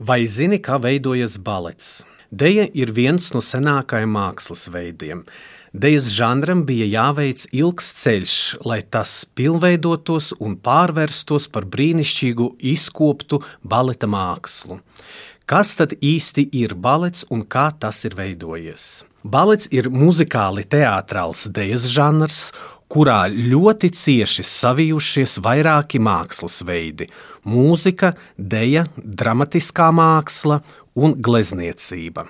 Vai zini, kā veidojas balets? Deja ir viens no senākajiem mākslas veidiem. Dejas žanram bija jāveic ilgs ceļš, lai tas pilnveidotos un pārvērstos par brīnišķīgu, izkoptu baleta mākslu. Kas tad īsti ir balets un kā tas ir veidojies? Balets ir muzikāli teātrāls dejas žanrs, kurā ļoti cieši savijušies vairāki mākslas veidi - mūzika, deja, dramatiskā māksla un glezniecība.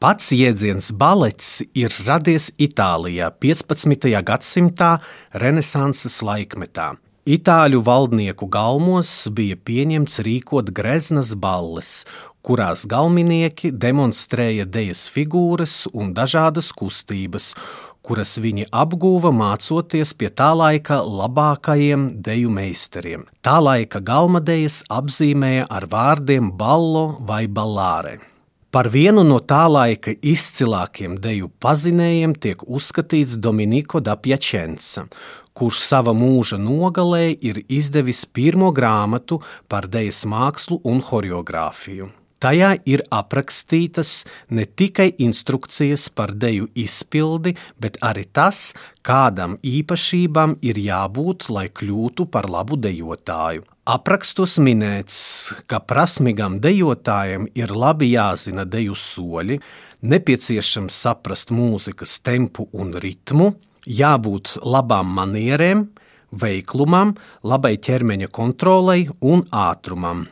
Pats jēdziens balets ir radies Itālijā 15. gadsimtā Renesanses laikmetā. Itāļu valdnieku galmos bija pieņemts rīkot greznas balles, kurās galvenieki demonstrēja dejas figūras un dažādas kustības, kuras viņi apguva mācoties pie tā laika labākajiem deju meistariem. Tā laika galmadejas apzīmēja ar vārdiem ballo vai ballāre. Par vienu no tā laika izcilākiem deju pazinējiem tiek uzskatīts Dominiko da Piacenza, kurš sava mūža nogalē ir izdevis pirmo grāmatu par dejas mākslu un horeogrāfiju. Tajā ir aprakstītas ne tikai instrukcijas par deju izpildi, bet arī tas, kādam īpašībām ir jābūt, lai kļūtu par labu dejotāju. Aprakstos minēts, ka prasmīgam dejotājam ir labi jāzina deju soļi, nepieciešams saprast mūzikas tempu un ritmu, jābūt labām manierēm, veiklumam, labai ķermeņa kontrolei un ātrumam.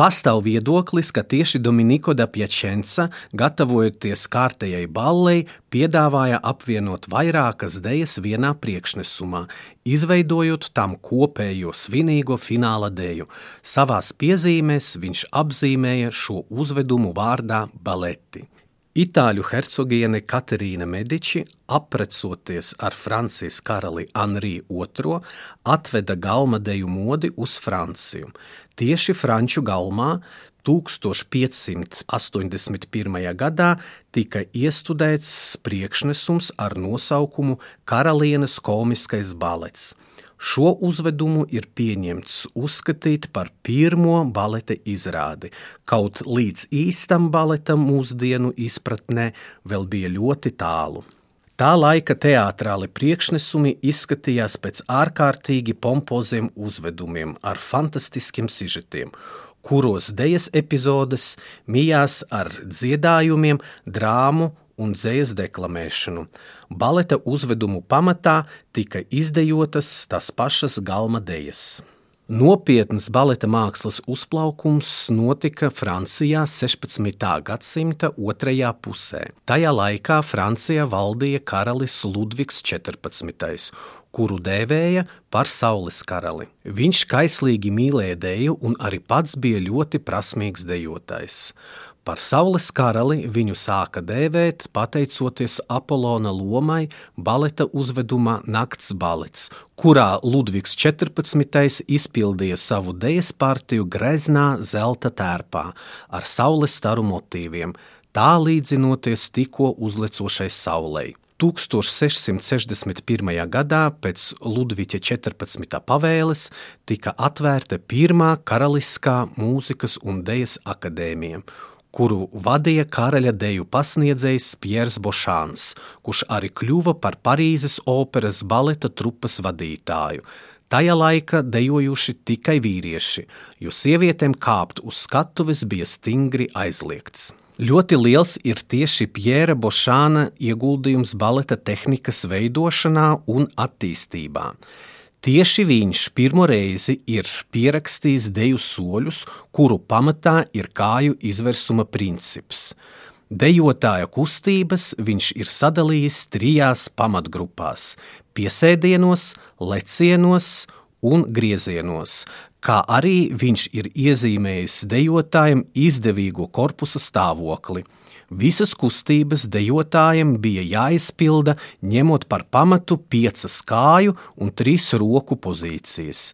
Pastāv viedoklis, ka tieši Dominiko da Piacenza, gatavojoties kārtējai ballei, piedāvāja apvienot vairākas dejas vienā priekšnesumā, izveidojot tam kopējo svinīgo fināla deju. Savās piezīmēs viņš apzīmēja šo uzvedumu vārdā baleti. Itāļu hercogiene Katerīna Mediči, aprecoties ar Francijas karali Anrī II, atveda galmadeju modi uz Franciju. Tieši Franču galmā 1581. gadā tika iestudēts priekšnesums ar nosaukumu Karalienes komiskais balets. Šo uzvedumu ir pieņemts uzskatīt par pirmo baleta izrādi, kaut līdz īstam baletam mūsdienu izpratnē vēl bija ļoti tālu. Tā laika teātrāli priekšnesumi izskatījās pēc ārkārtīgi pompoziem uzvedumiem ar fantastiskiem sižetiem, kuros dejas epizodes mijās ar dziedājumiem, drāmu un dzējas deklamēšanu. Baleta uzvedumu pamatā tika izdejotas tās pašas galma dejas. Nopietns baleta mākslas uzplaukums notika Francijā 16. gadsimta otrajā pusē. Tajā laikā Francijā valdīja karalis Ludvigs 14 kuru dēvēja par saules karali. Viņš kaislīgi mīlēja deju un arī pats bija ļoti prasmīgs dejotājs. Par saules karali viņu sāka dēvēt pateicoties Apolona lomai baleta uzvedumā Nakts balets, kurā Ludvigs 14. izpildīja savu dejas partiju greznā zelta tērpā ar saules staru motīviem, tā līdzinoties tikko uzlecošai saulei. 1661. gadā pēc Ludviga 14. pavēles tika atvērta pirmā karaliskā mūzikas un dēļas akadēmija, kuru vadīja karaļa deju pasniedzējs Piers Bošāns, kurš arī kļuva par Parīzes operas baleta trupas vadītāju. Tajā laikā dejojuši tikai vīrieši, jo sievietēm kāpt uz skatuves bija stingri aizliegts. Ļoti liels ir tieši Pjēra Bošāna ieguldījums baleta tehnikas veidošanā un attīstībā. Tieši viņš pirmo reizi ir pierakstījis deju soļus, kuru pamatā ir kāju izversuma princips. Dejotāja kustības viņš ir sadalījis trijās pamatgrupās - piesēdienos, lecienos un griezienos, kā arī viņš ir iezīmējis dejotājiem izdevīgo korpusa stāvokli. Visas kustības dejotājiem bija jāizpilda, ņemot par pamatu piecas kāju un trīs roku pozīcijas.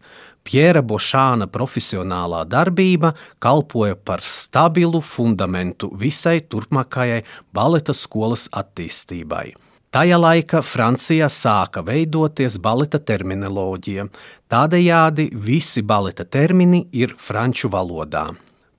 Pjēra Bošāna profesionālā darbība kalpoja par stabilu fundamentu visai turpmākajai baleta skolas attīstībai. Tajā laikā Francijā sāka veidoties baleta terminoloģija, tādējādi visi baleta termini ir franču valodā.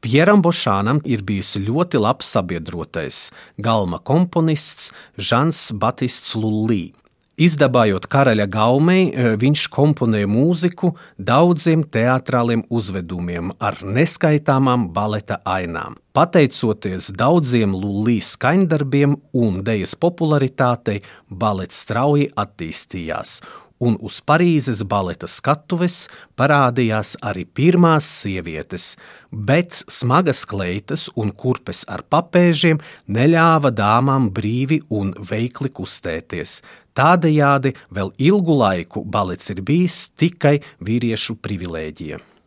Pieram Bošānam ir bijis ļoti labs sabiedrotais, galma komponists Žans Batists Lullī. Izdabājot karaļa gaumei, e, viņš komponēja mūziku daudziem teātrāliem uzvedumiem ar neskaitāmām baleta ainām. Pateicoties daudziem Lulīs skaņdarbiem un dejas popularitātei, balets strauji attīstījās, un uz Parīzes baleta skatuves parādījās arī pirmās sievietes, bet smagas kleitas un kurpes ar papēžiem neļāva dāmām brīvi un veikli kustēties. Tādējādi vēl ilgu laiku balets ir bijis tikai vīriešu privilēģija.